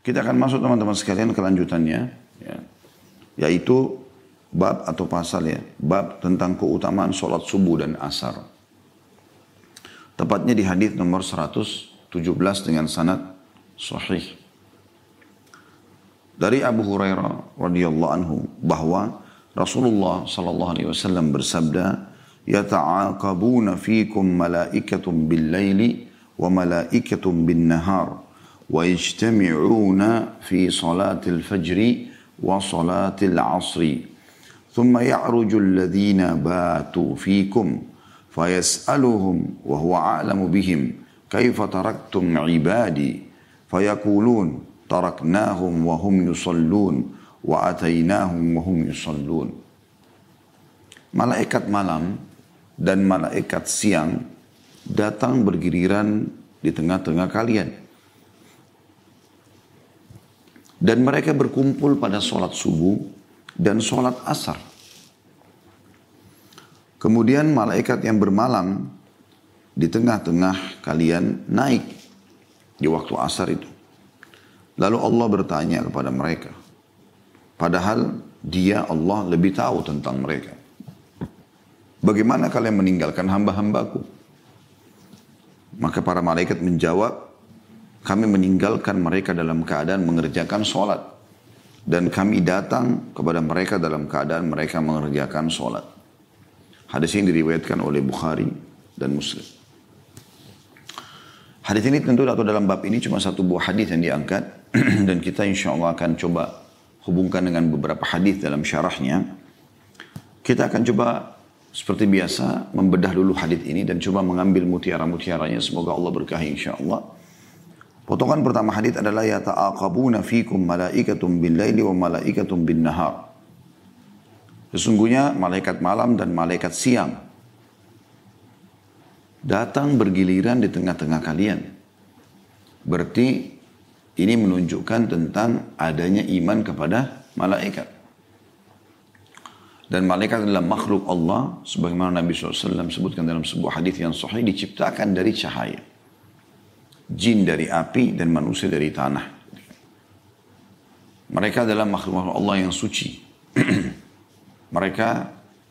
Kita akan masuk teman-teman sekalian kelanjutannya. Ya. Yaitu bab atau pasal ya. Bab tentang keutamaan sholat subuh dan asar. Tepatnya di hadis nomor 117 dengan sanad sahih. Dari Abu Hurairah radhiyallahu anhu bahwa Rasulullah sallallahu alaihi wasallam bersabda, "Yata'aqabuna fikum malaikatun bil-laili wa malaikatun bin-nahar." ويجتمعون في صلاة الفجر وصلاة العصر ثم يعرج الذين باتوا فيكم فيسألهم وهو أعلم بهم كيف تركتم عبادي فيقولون تركناهم وهم يصلون وأتيناهم وهم يصلون Malaikat malam dan malaikat siang datang bergiliran di tengah-tengah kalian dan mereka berkumpul pada sholat subuh dan sholat asar. Kemudian malaikat yang bermalam di tengah-tengah kalian naik di waktu asar itu. Lalu Allah bertanya kepada mereka. Padahal dia Allah lebih tahu tentang mereka. Bagaimana kalian meninggalkan hamba-hambaku? Maka para malaikat menjawab, kami meninggalkan mereka dalam keadaan mengerjakan sholat. Dan kami datang kepada mereka dalam keadaan mereka mengerjakan sholat. Hadis ini diriwayatkan oleh Bukhari dan Muslim. Hadis ini tentu atau dalam bab ini cuma satu buah hadis yang diangkat dan kita insya Allah akan coba hubungkan dengan beberapa hadis dalam syarahnya. Kita akan coba seperti biasa membedah dulu hadis ini dan coba mengambil mutiara-mutiaranya. Semoga Allah berkahi insya Allah. Potongan pertama hadis adalah ya ta'aqabuna fikum malaikatun bil laili wa malaikatun bin nahar. Sesungguhnya malaikat malam dan malaikat siang datang bergiliran di tengah-tengah kalian. Berarti ini menunjukkan tentang adanya iman kepada malaikat. Dan malaikat adalah makhluk Allah sebagaimana Nabi SAW sebutkan dalam sebuah hadis yang sahih diciptakan dari cahaya jin dari api dan manusia dari tanah. Mereka adalah makhluk Allah yang suci. Mereka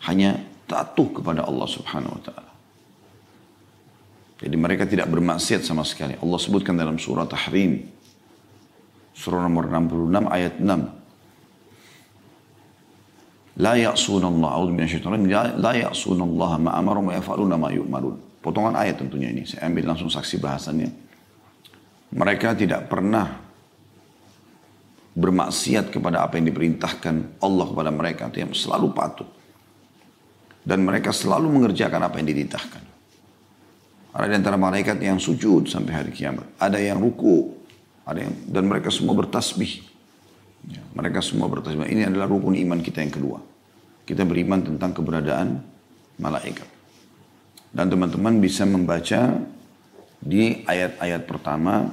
hanya tatuh kepada Allah subhanahu wa ta'ala. Jadi mereka tidak bermaksiat sama sekali. Allah sebutkan dalam surah Tahrim. Surah nomor 66 ayat 6. La ya'suna Allah, a'udhu minasyaitan la ya'suna Allah ma'amarum wa yafa'aluna ma yu'marun. Potongan ayat tentunya ini. Saya ambil langsung saksi bahasannya. Mereka tidak pernah bermaksiat kepada apa yang diperintahkan Allah kepada mereka. Artinya selalu patuh. Dan mereka selalu mengerjakan apa yang dititahkan. Ada di antara malaikat yang sujud sampai hari kiamat. Ada yang ruku. Ada yang, dan mereka semua bertasbih. Ya, mereka semua bertasbih. Ini adalah rukun iman kita yang kedua. Kita beriman tentang keberadaan malaikat. Dan teman-teman bisa membaca di ayat-ayat pertama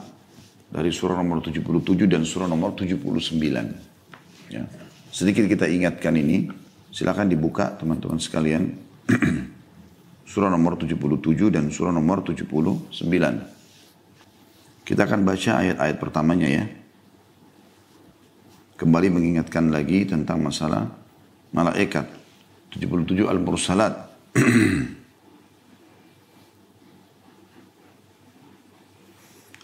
dari surah nomor 77 dan surah nomor 79. Ya. Sedikit kita ingatkan ini, silakan dibuka teman-teman sekalian. surah nomor 77 dan surah nomor 79. Kita akan baca ayat-ayat pertamanya ya. Kembali mengingatkan lagi tentang masalah malaikat. 77 Al-Mursalat.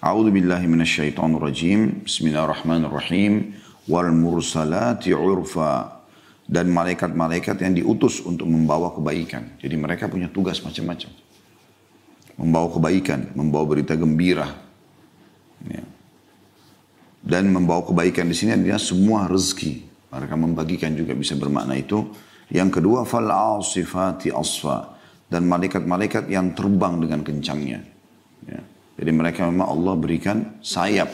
A'udzu billahi minasyaitonir rajim. Bismillahirrahmanirrahim. Wal mursalati urfa. Dan malaikat-malaikat yang diutus untuk membawa kebaikan. Jadi mereka punya tugas macam-macam. Membawa kebaikan, membawa berita gembira. Ya. Dan membawa kebaikan di sini adalah semua rezeki. Mereka membagikan juga bisa bermakna itu. Yang kedua, fal asifati asfa. Dan malaikat-malaikat yang terbang dengan kencangnya. Ya. Jadi mereka memang Allah berikan sayap.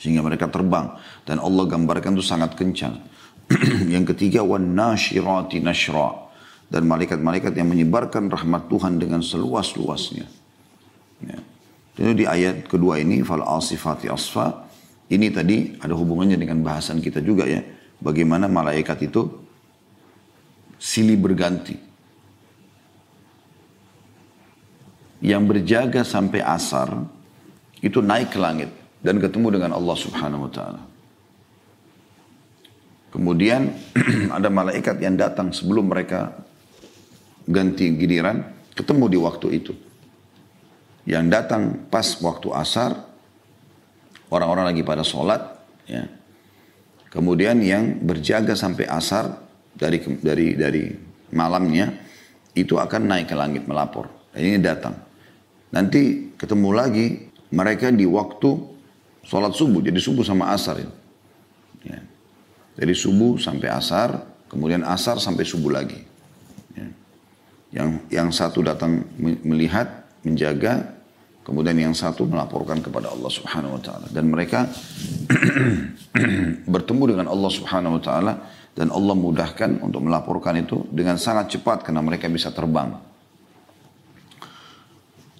Sehingga mereka terbang. Dan Allah gambarkan itu sangat kencang. yang ketiga, wan nashirati nashra. Dan malaikat-malaikat yang menyebarkan rahmat Tuhan dengan seluas-luasnya. Ya. Jadi di ayat kedua ini, fal asifati asfa. Ini tadi ada hubungannya dengan bahasan kita juga ya. Bagaimana malaikat itu silih berganti yang berjaga sampai asar itu naik ke langit. dan ketemu dengan Allah Subhanahu wa taala. Kemudian ada malaikat yang datang sebelum mereka ganti giliran, ketemu di waktu itu. Yang datang pas waktu asar, orang-orang lagi pada sholat, ya. Kemudian yang berjaga sampai asar dari dari dari malamnya itu akan naik ke langit melapor. Dan ini datang. Nanti ketemu lagi mereka di waktu sholat subuh. Jadi subuh sama asar. Ya. Dari subuh sampai asar, kemudian asar sampai subuh lagi. Ya. Yang yang satu datang melihat, menjaga, kemudian yang satu melaporkan kepada Allah Subhanahu wa taala dan mereka bertemu dengan Allah Subhanahu wa taala dan Allah mudahkan untuk melaporkan itu dengan sangat cepat karena mereka bisa terbang.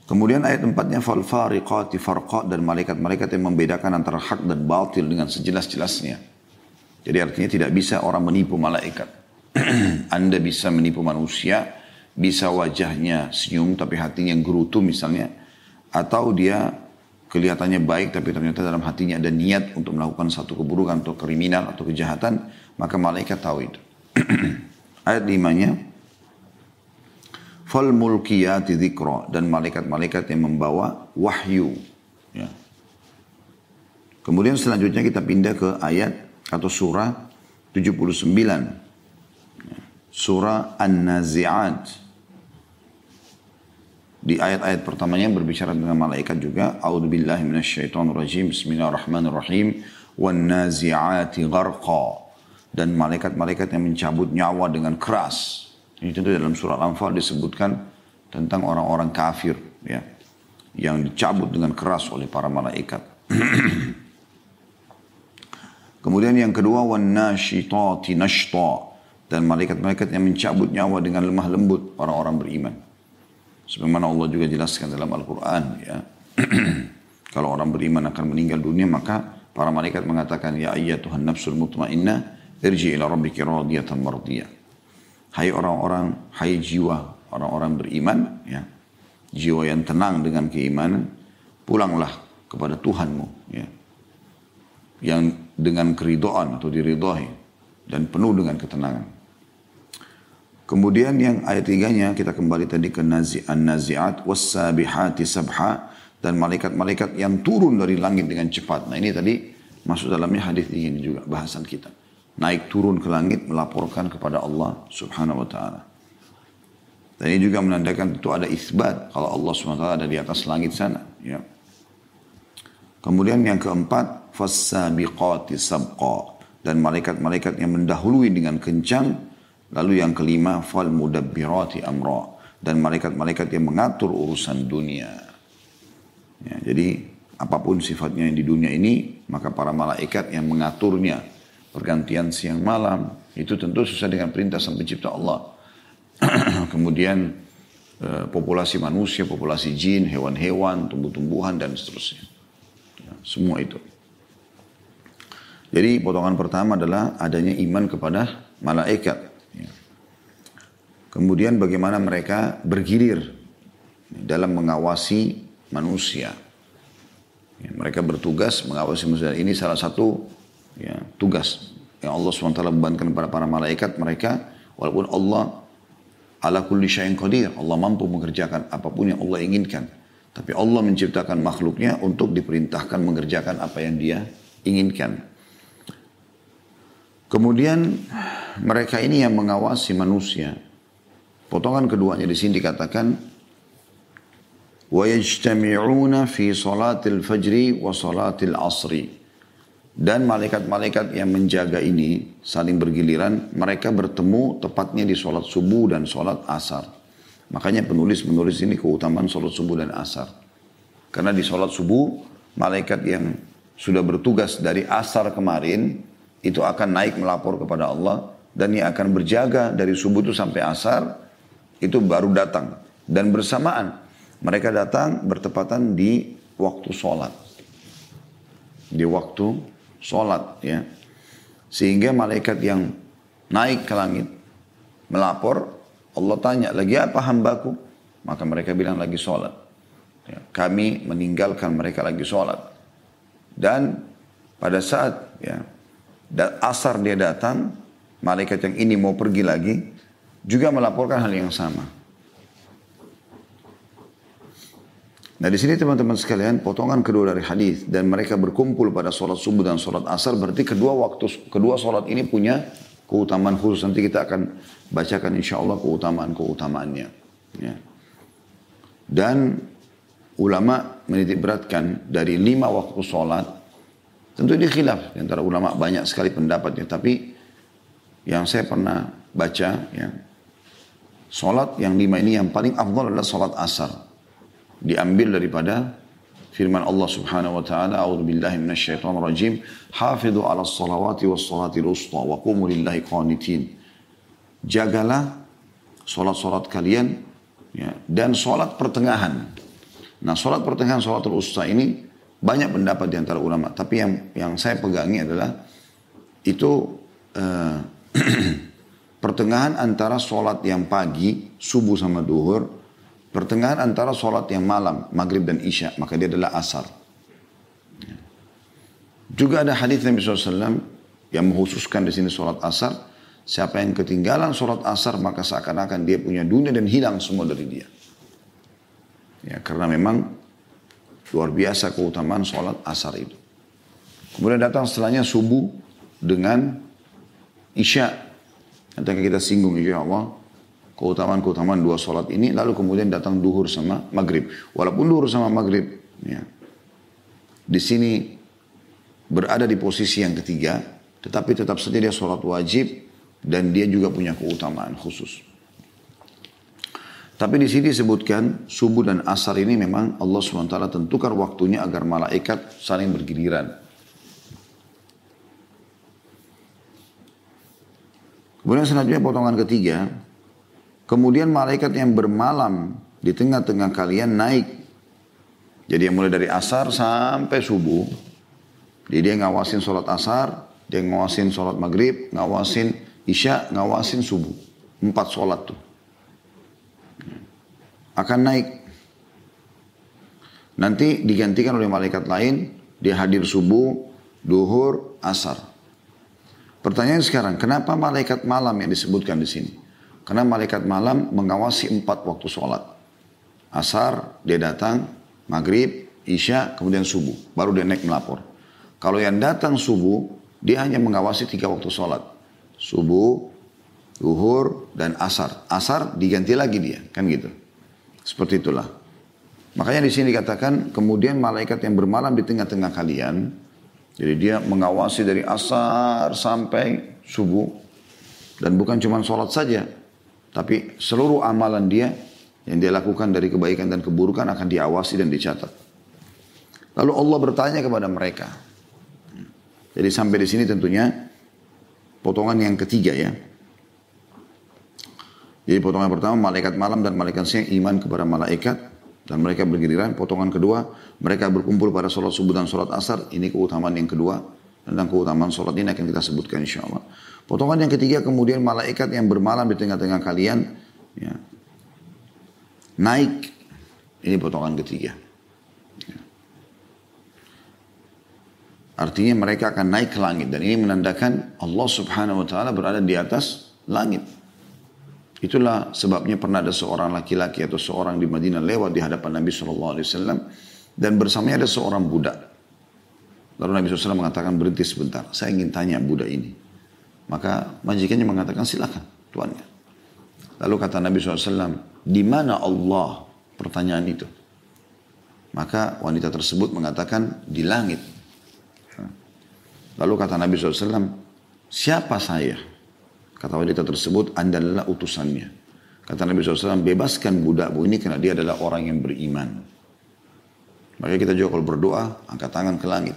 Kemudian ayat empatnya fal fariqati farqa dan malaikat-malaikat yang membedakan antara hak dan batil dengan sejelas-jelasnya. Jadi artinya tidak bisa orang menipu malaikat. Anda bisa menipu manusia, bisa wajahnya senyum tapi hatinya gerutu misalnya, atau dia kelihatannya baik tapi ternyata dalam hatinya ada niat untuk melakukan satu keburukan atau kriminal atau kejahatan, maka malaikat tahu itu. Ayat limanya, Fal mulkiyati dzikra dan malaikat-malaikat yang membawa wahyu. Ya. Kemudian selanjutnya kita pindah ke ayat atau surah 79. Ya. Surah An-Nazi'at. Di ayat-ayat pertamanya berbicara dengan malaikat juga. A'udzubillahi minasyaitonirrajim. Bismillahirrahmanirrahim. Wan nazi'ati gharqa. Dan malaikat-malaikat yang mencabut nyawa dengan keras. Ini tentu dalam surah Al-Anfal disebutkan tentang orang-orang kafir ya yang dicabut dengan keras oleh para malaikat. Kemudian yang kedua wan dan malaikat-malaikat yang mencabut nyawa dengan lemah lembut orang-orang beriman. Sebagaimana Allah juga jelaskan dalam Al-Qur'an ya. Kalau orang beriman akan meninggal dunia maka para malaikat mengatakan ya ayyatuhan nafsul mutmainnah irji ila rabbiki radiyatan mardiyah. Hai orang-orang, hai jiwa orang-orang beriman, ya, jiwa yang tenang dengan keimanan, pulanglah kepada Tuhanmu, ya, yang dengan keridoan atau diridhoi dan penuh dengan ketenangan. Kemudian yang ayat tiganya kita kembali tadi ke nazi an-nazi'at was-sabihati sabha dan malaikat-malaikat yang turun dari langit dengan cepat. Nah ini tadi masuk dalamnya hadis ini juga bahasan kita naik turun ke langit melaporkan kepada Allah Subhanahu wa taala. Dan ini juga menandakan itu ada isbat kalau Allah taala ada di atas langit sana, ya. Kemudian yang keempat, fasabiqati sabqa dan malaikat-malaikat yang mendahului dengan kencang. Lalu yang kelima, fal mudabbirati amra dan malaikat-malaikat yang mengatur urusan dunia. Ya, jadi apa pun sifatnya yang di dunia ini, maka para malaikat yang mengaturnya, pergantian siang malam, itu tentu sesuai dengan perintah sang pencipta Allah. Kemudian eh, populasi manusia, populasi jin, hewan-hewan, tumbuh-tumbuhan dan seterusnya. Ya, semua itu. Jadi potongan pertama adalah adanya iman kepada malaikat. Ya. Kemudian bagaimana mereka bergilir dalam mengawasi manusia. Ya, mereka bertugas mengawasi manusia. Ini salah satu ya, tugas yang Allah SWT bebankan kepada para malaikat mereka walaupun Allah ala kulli syai'in qadir Allah mampu mengerjakan apa pun yang Allah inginkan. Tapi Allah menciptakan makhluknya untuk diperintahkan mengerjakan apa yang dia inginkan. Kemudian mereka ini yang mengawasi manusia. Potongan keduanya di sini dikatakan wa yajtami'una fi salatil fajri wa salatil asri dan malaikat-malaikat yang menjaga ini saling bergiliran, mereka bertemu tepatnya di sholat subuh dan sholat asar. Makanya penulis menulis ini keutamaan sholat subuh dan asar. Karena di sholat subuh, malaikat yang sudah bertugas dari asar kemarin, itu akan naik melapor kepada Allah, dan yang akan berjaga dari subuh itu sampai asar, itu baru datang. Dan bersamaan, mereka datang bertepatan di waktu sholat. Di waktu sholat ya. Sehingga malaikat yang naik ke langit melapor, Allah tanya, lagi apa hambaku? Maka mereka bilang lagi sholat. Ya, kami meninggalkan mereka lagi sholat. Dan pada saat ya asar dia datang, malaikat yang ini mau pergi lagi, juga melaporkan hal yang sama. Nah di sini teman-teman sekalian potongan kedua dari hadis dan mereka berkumpul pada sholat subuh dan sholat asar berarti kedua waktu kedua sholat ini punya keutamaan khusus nanti kita akan bacakan insya Allah keutamaan keutamaannya. Ya. Dan ulama menitik beratkan dari lima waktu sholat tentu ini khilaf antara ulama banyak sekali pendapatnya tapi yang saya pernah baca ya sholat yang lima ini yang paling afdal adalah sholat asar diambil daripada firman Allah Subhanahu wa taala a'udzu billahi minasyaitonir rajim hafizu 'alas salawati was salatil usta wa qumu lillahi qanitin. Jagalah salat-salat kalian ya, dan salat pertengahan. Nah salat pertengahan salatul usta ini banyak pendapat di antara ulama tapi yang yang saya pegangi adalah itu uh, pertengahan antara salat yang pagi subuh sama duhur Pertengahan antara sholat yang malam, maghrib dan isya, maka dia adalah asar. Juga ada hadis Nabi SAW yang menghususkan di sini sholat asar. Siapa yang ketinggalan sholat asar, maka seakan-akan dia punya dunia dan hilang semua dari dia. Ya, karena memang luar biasa keutamaan sholat asar itu. Kemudian datang setelahnya subuh dengan isya. Nanti kita singgung insya Allah keutamaan-keutamaan dua sholat ini, lalu kemudian datang duhur sama maghrib. Walaupun duhur sama maghrib, ya, di sini berada di posisi yang ketiga, tetapi tetap saja dia sholat wajib dan dia juga punya keutamaan khusus. Tapi di sini disebutkan subuh dan asar ini memang Allah SWT tentukan waktunya agar malaikat saling bergiliran. Kemudian selanjutnya potongan ketiga, Kemudian malaikat yang bermalam di tengah-tengah kalian naik. Jadi yang mulai dari asar sampai subuh. Jadi dia ngawasin sholat asar, dia ngawasin sholat maghrib, ngawasin isya, ngawasin subuh. Empat sholat tuh. Akan naik. Nanti digantikan oleh malaikat lain, dia hadir subuh, duhur, asar. Pertanyaan sekarang, kenapa malaikat malam yang disebutkan di sini? Karena malaikat malam mengawasi empat waktu sholat. Asar, dia datang, maghrib, isya, kemudian subuh. Baru dia naik melapor. Kalau yang datang subuh, dia hanya mengawasi tiga waktu sholat. Subuh, zuhur, dan asar. Asar diganti lagi dia, kan gitu. Seperti itulah. Makanya di sini dikatakan, kemudian malaikat yang bermalam di tengah-tengah kalian, jadi dia mengawasi dari asar sampai subuh, dan bukan cuma sholat saja, tapi seluruh amalan dia yang dia lakukan dari kebaikan dan keburukan akan diawasi dan dicatat. Lalu Allah bertanya kepada mereka. Jadi sampai di sini tentunya potongan yang ketiga ya. Jadi potongan pertama malaikat malam dan malaikat siang iman kepada malaikat dan mereka bergiliran. Potongan kedua mereka berkumpul pada sholat subuh dan sholat asar. Ini keutamaan yang kedua. Tentang keutamaan sholat ini akan kita sebutkan insya Allah. Potongan yang ketiga kemudian malaikat yang bermalam di tengah-tengah kalian ya, naik. Ini potongan ketiga. Ya. Artinya mereka akan naik ke langit dan ini menandakan Allah Subhanahu wa taala berada di atas langit. Itulah sebabnya pernah ada seorang laki-laki atau seorang di Madinah lewat di hadapan Nabi Wasallam dan bersamanya ada seorang budak. Lalu Nabi SAW mengatakan berhenti sebentar. Saya ingin tanya budak ini. Maka majikannya mengatakan silakan tuannya. Lalu kata Nabi SAW, di mana Allah? Pertanyaan itu. Maka wanita tersebut mengatakan di langit. Lalu kata Nabi SAW, siapa saya? Kata wanita tersebut, anda adalah utusannya. Kata Nabi SAW, bebaskan budakmu ini karena dia adalah orang yang beriman. Maka kita juga kalau berdoa, angkat tangan ke langit.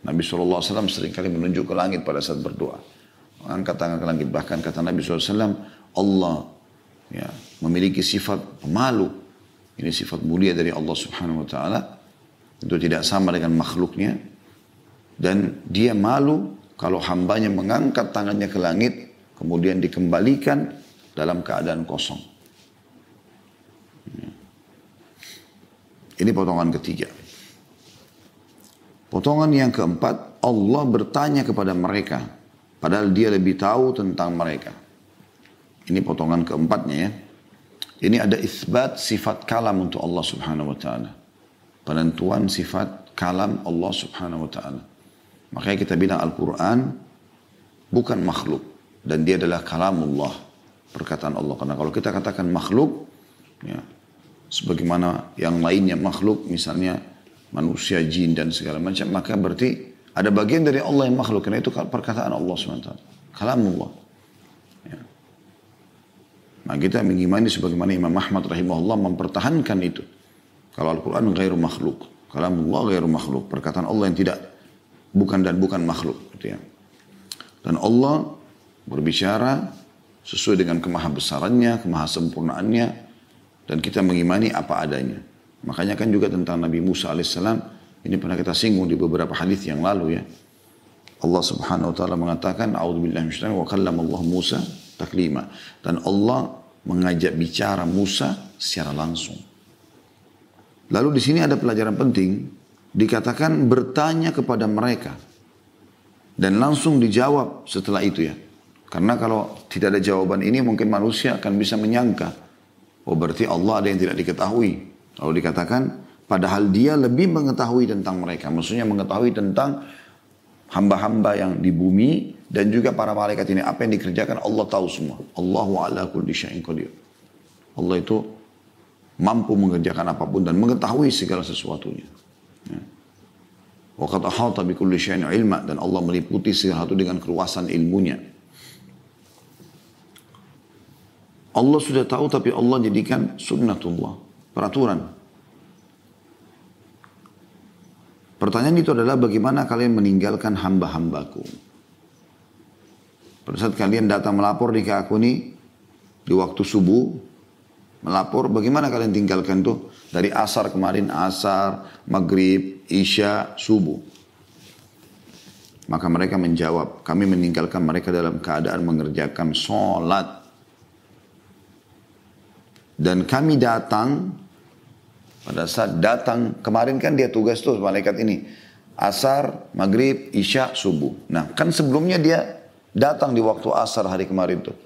Nabi SAW sering kali menunjuk ke langit pada saat berdoa angkat tangan ke langit. Bahkan kata Nabi SAW, Allah ya, memiliki sifat pemalu. Ini sifat mulia dari Allah Subhanahu Wa Taala. Itu tidak sama dengan makhluknya. Dan dia malu kalau hambanya mengangkat tangannya ke langit, kemudian dikembalikan dalam keadaan kosong. Ini potongan ketiga. Potongan yang keempat, Allah bertanya kepada mereka. Padahal dia lebih tahu tentang mereka. Ini potongan keempatnya ya. Ini ada isbat sifat kalam untuk Allah subhanahu wa ta'ala. Penentuan sifat kalam Allah subhanahu wa ta'ala. Makanya kita bilang Al-Quran bukan makhluk. Dan dia adalah kalamullah. Perkataan Allah. Karena kalau kita katakan makhluk, ya, sebagaimana yang lainnya makhluk, misalnya manusia, jin dan segala macam, maka berarti ada bagian dari Allah yang makhluk. Karena itu perkataan Allah SWT. Kalamullah. Ya. Nah kita mengimani sebagaimana Imam Ahmad rahimahullah mempertahankan itu. Kalau Al-Quran gairu makhluk. Kalamullah gairu makhluk. Perkataan Allah yang tidak bukan dan bukan makhluk. Gitu ya. Dan Allah berbicara sesuai dengan kemahabesarannya, kemahasempurnaannya, dan kita mengimani apa adanya. Makanya kan juga tentang Nabi Musa alaihissalam, ini pernah kita singgung di beberapa hadis yang lalu ya. Allah subhanahu wa ta'ala mengatakan, A'udzubillahi minasyaitonir wa kallama Allah Musa taklima. Dan Allah mengajak bicara Musa secara langsung. Lalu di sini ada pelajaran penting, dikatakan bertanya kepada mereka. Dan langsung dijawab setelah itu ya. Karena kalau tidak ada jawaban ini mungkin manusia akan bisa menyangka. Oh berarti Allah ada yang tidak diketahui. Lalu dikatakan padahal dia lebih mengetahui tentang mereka. Maksudnya mengetahui tentang hamba-hamba yang di bumi dan juga para malaikat ini apa yang dikerjakan Allah tahu semua. Allahu ala kulli syai'in qadir. Allah itu mampu mengerjakan apa pun dan mengetahui segala sesuatunya. Ya. Waqad ahata bi kulli syai'in ilma dan Allah meliputi segala sesuatu dengan keluasan ilmunya. Allah sudah tahu tapi Allah jadikan sunnatullah, peraturan. Pertanyaan itu adalah bagaimana kalian meninggalkan hamba-hambaku. Pada saat kalian datang melapor di aku ini di waktu subuh, melapor bagaimana kalian tinggalkan tuh dari asar kemarin asar maghrib isya subuh maka mereka menjawab kami meninggalkan mereka dalam keadaan mengerjakan sholat dan kami datang pada saat datang kemarin kan dia tugas tuh malaikat ini asar maghrib isya subuh nah kan sebelumnya dia datang di waktu asar hari kemarin tuh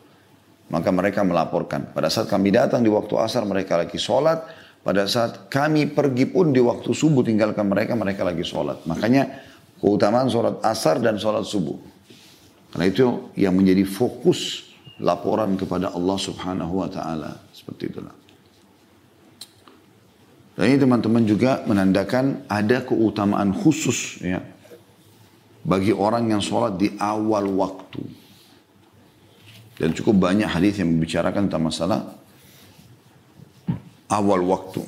maka mereka melaporkan. Pada saat kami datang di waktu asar mereka lagi sholat. Pada saat kami pergi pun di waktu subuh tinggalkan mereka, mereka lagi sholat. Makanya keutamaan sholat asar dan sholat subuh. Karena itu yang menjadi fokus laporan kepada Allah subhanahu wa ta'ala. Seperti itulah. Dan ini teman-teman juga menandakan ada keutamaan khusus ya bagi orang yang sholat di awal waktu. Dan cukup banyak hadis yang membicarakan tentang masalah awal waktu.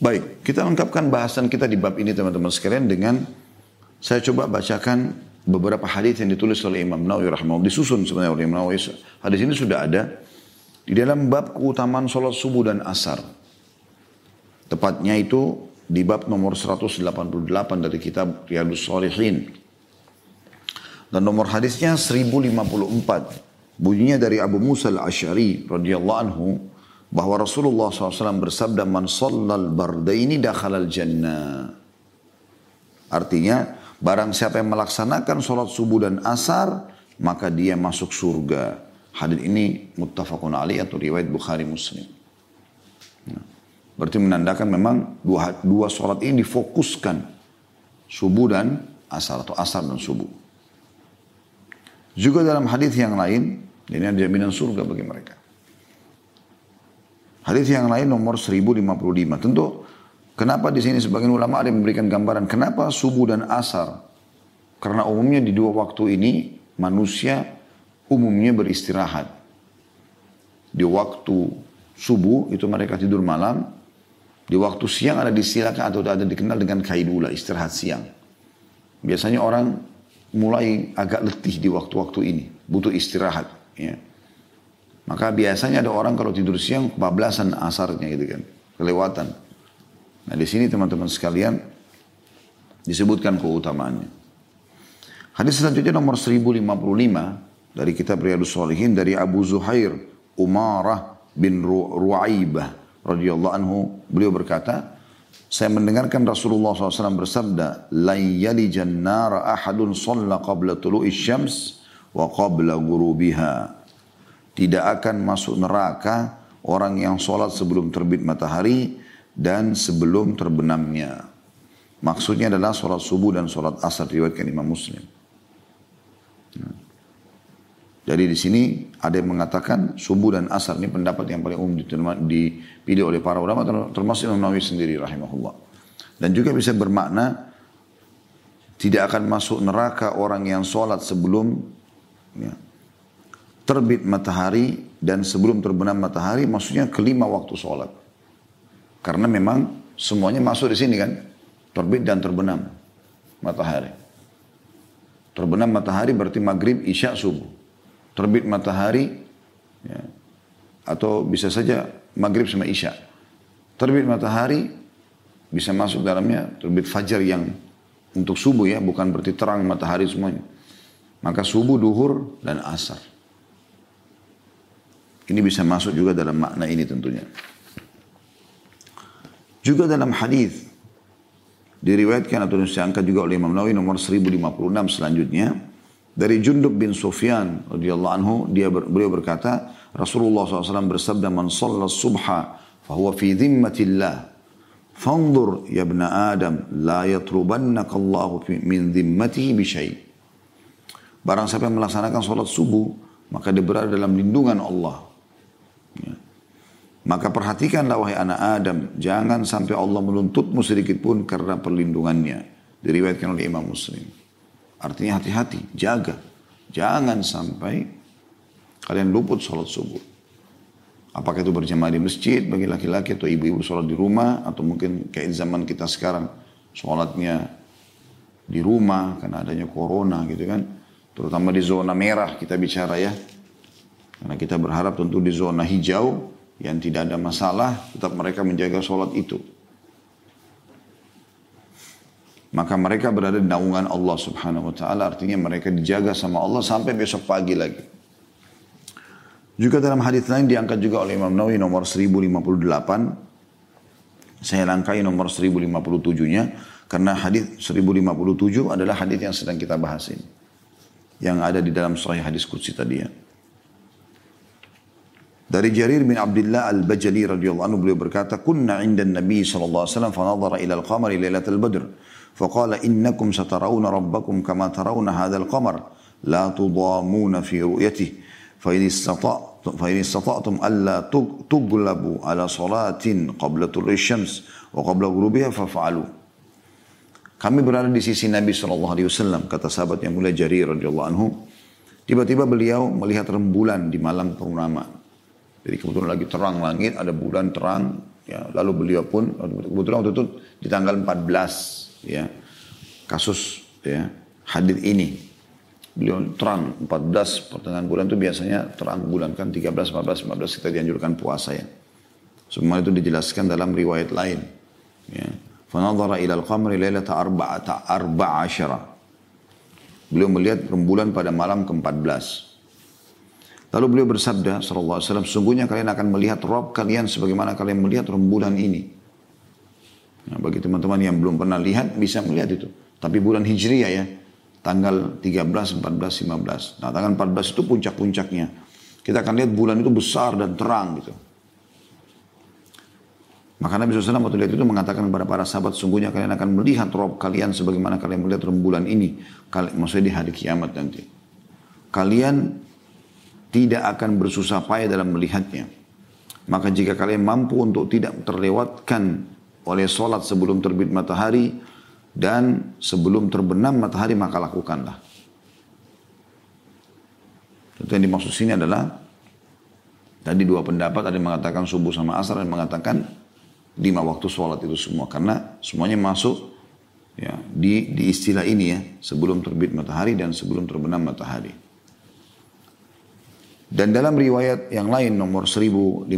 Baik, kita lengkapkan bahasan kita di bab ini teman-teman sekalian dengan saya coba bacakan beberapa hadis yang ditulis oleh Imam Nawawi rahimahullah disusun sebenarnya oleh Imam Nawawi. Hadis ini sudah ada di dalam bab keutamaan sholat subuh dan asar. Tepatnya itu di bab nomor 188 dari kitab Riyadus Salihin. Dan nomor hadisnya 1054. Bunyinya dari Abu Musa al-Ash'ari radhiyallahu anhu bahwa Rasulullah SAW bersabda man sallal bardaini dakhalal jannah. Artinya barang siapa yang melaksanakan sholat subuh dan asar maka dia masuk surga. Hadis ini muttafaqun alaih atau riwayat Bukhari Muslim. Nah, berarti menandakan memang dua, dua sholat ini difokuskan subuh dan asar atau asar dan subuh. Juga dalam hadis yang lain ini ada jaminan surga bagi mereka. Hadis yang lain nomor 1055. Tentu kenapa di sini sebagian ulama ada yang memberikan gambaran kenapa subuh dan asar? Karena umumnya di dua waktu ini manusia umumnya beristirahat. Di waktu subuh itu mereka tidur malam. Di waktu siang ada disilakan atau ada dikenal dengan kaidula, istirahat siang. Biasanya orang mulai agak letih di waktu-waktu ini, butuh istirahat. Ya. Maka biasanya ada orang kalau tidur siang bablasan asarnya gitu kan. Kelewatan. Nah di sini teman-teman sekalian disebutkan keutamaannya. Hadis selanjutnya nomor 1055 dari kitab Riyadus Salihin dari Abu Zuhair Umarah bin Ru'aibah radhiyallahu anhu beliau berkata Saya mendengarkan Rasulullah SAW bersabda, "Lan yalijan nara ahadun shalla qabla tulu'i syams wa qabla gurubiha." Tidak akan masuk neraka orang yang sholat sebelum terbit matahari dan sebelum terbenamnya. Maksudnya adalah sholat subuh dan sholat asar riwayatkan Imam Muslim. Nah. Jadi di sini ada yang mengatakan subuh dan asar ini pendapat yang paling umum dipilih oleh para ulama termasuk Imam Nawawi sendiri rahimahullah. Dan juga bisa bermakna tidak akan masuk neraka orang yang sholat sebelum ya, terbit matahari dan sebelum terbenam matahari maksudnya kelima waktu sholat. Karena memang semuanya masuk di sini kan. Terbit dan terbenam matahari. Terbenam matahari berarti maghrib, isya, subuh terbit matahari ya, atau bisa saja maghrib sama isya. Terbit matahari bisa masuk dalamnya terbit fajar yang untuk subuh ya, bukan berarti terang matahari semuanya. Maka subuh, duhur, dan asar. Ini bisa masuk juga dalam makna ini tentunya. Juga dalam hadis diriwayatkan atau disangka juga oleh Imam Nawawi nomor 1056 selanjutnya dari Jundub bin Sufyan radhiyallahu anhu dia beliau berkata Rasulullah SAW bersabda man shalla subha fahuwa fi dhimmatillah fanzur ya ibn adam la yatrubannaka Allah min dhimmatihi bi syai Barang siapa yang melaksanakan sholat subuh maka dia berada dalam lindungan Allah ya. Maka perhatikanlah wahai anak Adam, jangan sampai Allah menuntutmu sedikit pun karena perlindungannya. Diriwayatkan oleh Imam Muslim. Artinya hati-hati, jaga. Jangan sampai kalian luput sholat subuh. Apakah itu berjamaah di masjid bagi laki-laki atau ibu-ibu sholat di rumah. Atau mungkin kayak zaman kita sekarang sholatnya di rumah karena adanya corona gitu kan. Terutama di zona merah kita bicara ya. Karena kita berharap tentu di zona hijau yang tidak ada masalah tetap mereka menjaga sholat itu maka mereka berada di naungan Allah subhanahu wa ta'ala. Artinya mereka dijaga sama Allah sampai besok pagi lagi. Juga dalam hadis lain diangkat juga oleh Imam Nawawi nomor 1058. Saya rangkai nomor 1057-nya karena hadis 1057 adalah hadis yang sedang kita bahas ini. Yang ada di dalam sahih hadis Qudsi tadi ya. Dari Jarir bin Abdullah Al-Bajali radhiyallahu anhu beliau berkata, "Kunna 'inda Nabi sallallahu alaihi wasallam fa nadhara ila al-qamari lailatal badr, fa qala innakum satarawna rabbakum kama tarawna hadzal qamar, la tudamuna fi ru'yatihi, fa in فإن استطعتم ألا تغلبوا على صلاة قبل طلوع الشمس وقبل غروبها فافعلوا Kami berada di sisi Nabi SAW, kata sahabat yang mulia Jarir radhiyallahu anhu. Tiba-tiba beliau melihat rembulan di malam purnama. Jadi kebetulan lagi terang langit, ada bulan terang. Ya, lalu beliau pun, kebetulan waktu itu di tanggal 14 ya kasus ya hadis ini beliau terang 14 pertengahan bulan itu biasanya terang bulan kan 13 14 15 kita dianjurkan puasa ya semua itu dijelaskan dalam riwayat lain ya fanadhara ila al-qamri lailata arba'ata arba'asyara beliau melihat rembulan pada malam ke-14 Lalu beliau bersabda sallallahu alaihi wasallam, sungguhnya kalian akan melihat Rob kalian sebagaimana kalian melihat rembulan ini. Nah, bagi teman-teman yang belum pernah lihat bisa melihat itu. Tapi bulan Hijriah ya, tanggal 13, 14, 15. Nah, tanggal 14 itu puncak-puncaknya. Kita akan lihat bulan itu besar dan terang gitu. Maka Nabi SAW waktu lihat itu mengatakan kepada para sahabat, sungguhnya kalian akan melihat rob kalian sebagaimana kalian melihat rembulan ini. Maksudnya di hari kiamat nanti. Kalian tidak akan bersusah payah dalam melihatnya. Maka jika kalian mampu untuk tidak terlewatkan oleh sholat sebelum terbit matahari dan sebelum terbenam matahari maka lakukanlah. Tentu yang dimaksud sini adalah tadi dua pendapat ada yang mengatakan subuh sama asar dan mengatakan lima waktu sholat itu semua karena semuanya masuk ya di di istilah ini ya sebelum terbit matahari dan sebelum terbenam matahari. Dan dalam riwayat yang lain nomor 1059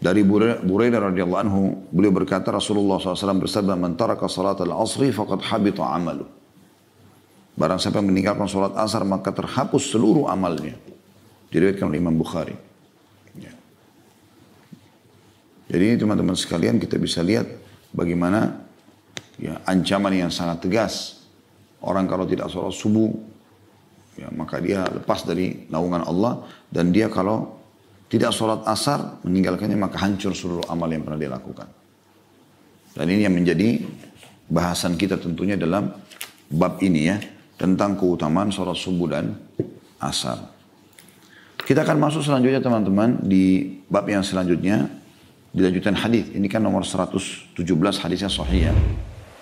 dari Buraidah radhiyallahu anhu, beliau berkata Rasulullah SAW bersabda, "Man taraka salat al-asri faqad habita amalu." Barang siapa yang meninggalkan salat asar maka terhapus seluruh amalnya. Diriwayatkan oleh Imam Bukhari. Ya. Jadi teman-teman sekalian kita bisa lihat bagaimana ya ancaman yang sangat tegas. Orang kalau tidak sholat subuh, ya, maka dia lepas dari naungan Allah dan dia kalau tidak sholat asar meninggalkannya maka hancur seluruh amal yang pernah dia lakukan. Dan ini yang menjadi bahasan kita tentunya dalam bab ini ya tentang keutamaan sholat subuh dan asar. Kita akan masuk selanjutnya teman-teman di bab yang selanjutnya dilanjutkan hadis. Ini kan nomor 117 hadisnya sahih ya.